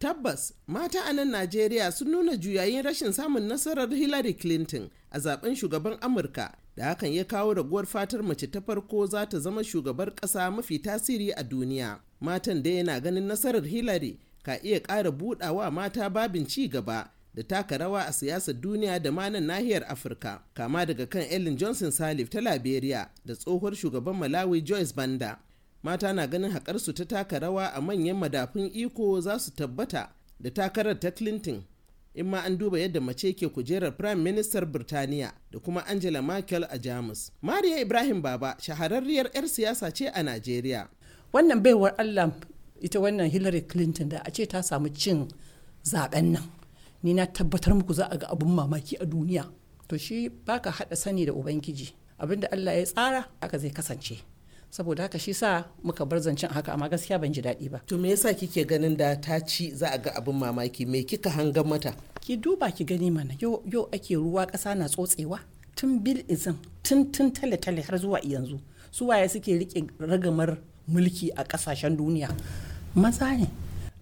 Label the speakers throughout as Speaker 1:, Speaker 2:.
Speaker 1: Tabbas, mata a nan Najeriya sun nuna juyayin rashin samun nasarar Hillary Clinton a zaɓen shugaban Amurka da hakan ya kawo raguwar fatar mace ta farko za ta zama shugabar ƙasa mafi tasiri a duniya. Matan da yana ganin nasarar Hillary ka iya ƙara buɗawa mata babin ci gaba da taka rawa a siyasar duniya da ma nan nahiyar Afirka, kama daga kan Ellen Johnson Sirleaf ta Liberia da tsohuwar shugaban Malawi Joyce Banda. Mata na ganin haƙarsu ta taka rawa a manyan madafun iko za su tabbata da takarar ta clinton. In ma an duba yadda mace ke kujerar prime minister birtaniya da kuma angela merkel a jamus. Mariya ibrahim baba shahararriyar 'yar siyasa ce a najeriya.
Speaker 2: Wannan baiwar allah ita wannan hillary clinton da a ce ta samu cin zaɓen nan ni na tabbatar muku za a ga abun mamaki a duniya. To shi baka hada sani da ubangiji. Abinda allah ya tsara haka zai kasance. Saboda haka shi sa muka bar zancen haka amma gaskiya ban ji daɗi ba.
Speaker 1: To me yasa kike ganin da ta ci za a ga abin mamaki? Me kika hangan mata?
Speaker 2: Ki duba ki gani mana yau ake ruwa ƙasa na tsotsewa tun bil izin tun tun tale tale har zuwa yanzu. Su waye suke riƙe ragamar mulki a ƙasashen duniya? Maza ne.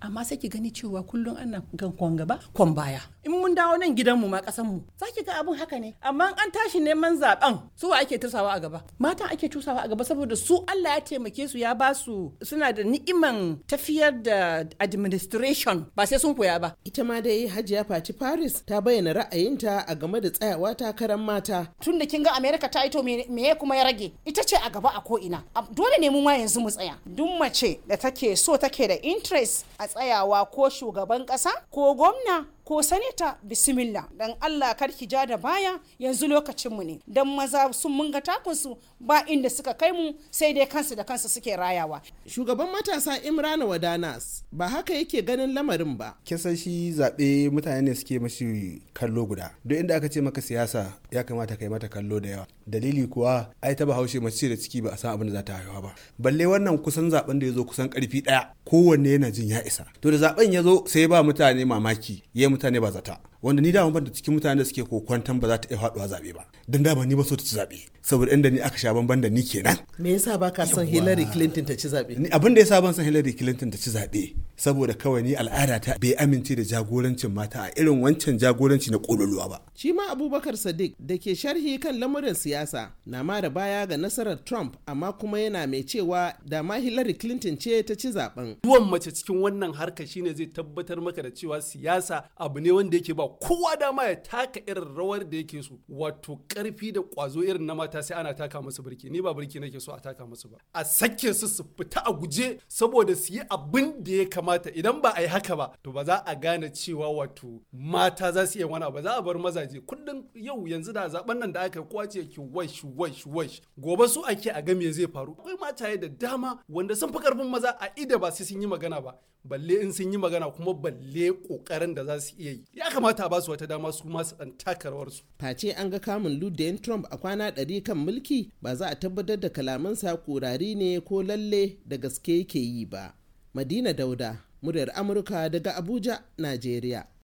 Speaker 2: Amma sai ki gani cewa kullum ana gan kwan gaba kwan baya. In mun dawo nan gidanmu ma kasanmu za ki ga abin haka ne. Amma an tashi neman zaɓen su wa ake tusawa a gaba? Mata ake tusawa a gaba saboda su Allah ya taimake su ya ba su suna da ni'iman tafiyar da administration ba sai sun koya ba.
Speaker 1: Ita ma dai hajiya fati paris ta bayyana ra'ayinta a game da tsayawa takarar mata.
Speaker 3: Tun da kin ga america ta ito me kuma ya rage? Ita ce a gaba a ko ina dole ne mu ma yanzu mu tsaya. Duk mace da take so take da interest a tsayawa ko shugaban kasa ko gwamna ko sanita bismillah. Dan Allah kar ki ja da baya yanzu lokacin mu ne. Dan maza sun munga takunsu ba inda suka kai mu sai dai kansu da kansu suke rayawa.
Speaker 1: Shugaban matasa Imrana Wadanas ba haka yake ganin lamarin ba.
Speaker 4: Kisan shi zaɓe mutane ne suke mashi kallo guda. Duk inda aka ce maka siyasa ya kamata kai mata kallo da yawa. Dalili kuwa ai ta bahaushe mace da ciki ba a san abin da za ta haihuwa ba. Balle wannan kusan zaɓen da ya zo kusan ƙarfi ɗaya kowanne yana jin ya isa. To da zaɓen ya zo sai ba mutane mamaki ya mutane ba zata. Wanda ni dama ban da cikin mutane da suke kokwantan ba za ta iya faɗuwa zaɓe ba. Dan dama ni ba so ta ci zaɓe saboda inda ni aka sha bamban da ni kenan.
Speaker 1: Me yasa ba ka son Hillary Clinton ta ci zaɓe
Speaker 4: ni abin da yasa ban son Hillary Clinton ta ci zaɓe saboda kawai ni al'ada ta bai amince da jagorancin mata a irin wancan jagoranci na kololuwa ba.
Speaker 1: Shi ma Abubakar Sadiq da ke sharhi kan lamurin siyasa na mara baya ga nasarar Trump amma kuma yana mai cewa da ma Hillary Clinton ce ta ci zaɓen.
Speaker 5: Zuwan mace cikin wannan harka shine zai tabbatar maka da cewa siyasa abu ne wanda yake ba kowa dama ya taka irin rawar da yake so wato ƙarfi da kwazo irin na mata sai ana taka musu birki. Ni ba birki nake so a taka musu ba. A sake su su fita a guje saboda su yi abin da ya kamata idan ba a yi haka ba to ba za a gane cewa wato mata za su iya wani ba. Za a bar mazaje. Kullum yau yanzu da zaɓen nan da aka kowa ce ki wash wash wash. Gobe su ake a ga me zai faru. Akwai mataye da dama wanda sun fi ƙarfin maza a ida ba sai sun yi magana ba. Balle in sun yi magana kuma balle ƙoƙarin da za su iya yi. Ya kamata a ba su wata dama su masu dan taka rawar su.
Speaker 1: Face an ga kamun ludayin trump a kwana ɗari kan mulki ba za a tabbatar da kalamansa kurari ne ko lalle da gaske yake yi ba. Madina dauda muryar amurka daga abuja najeriya.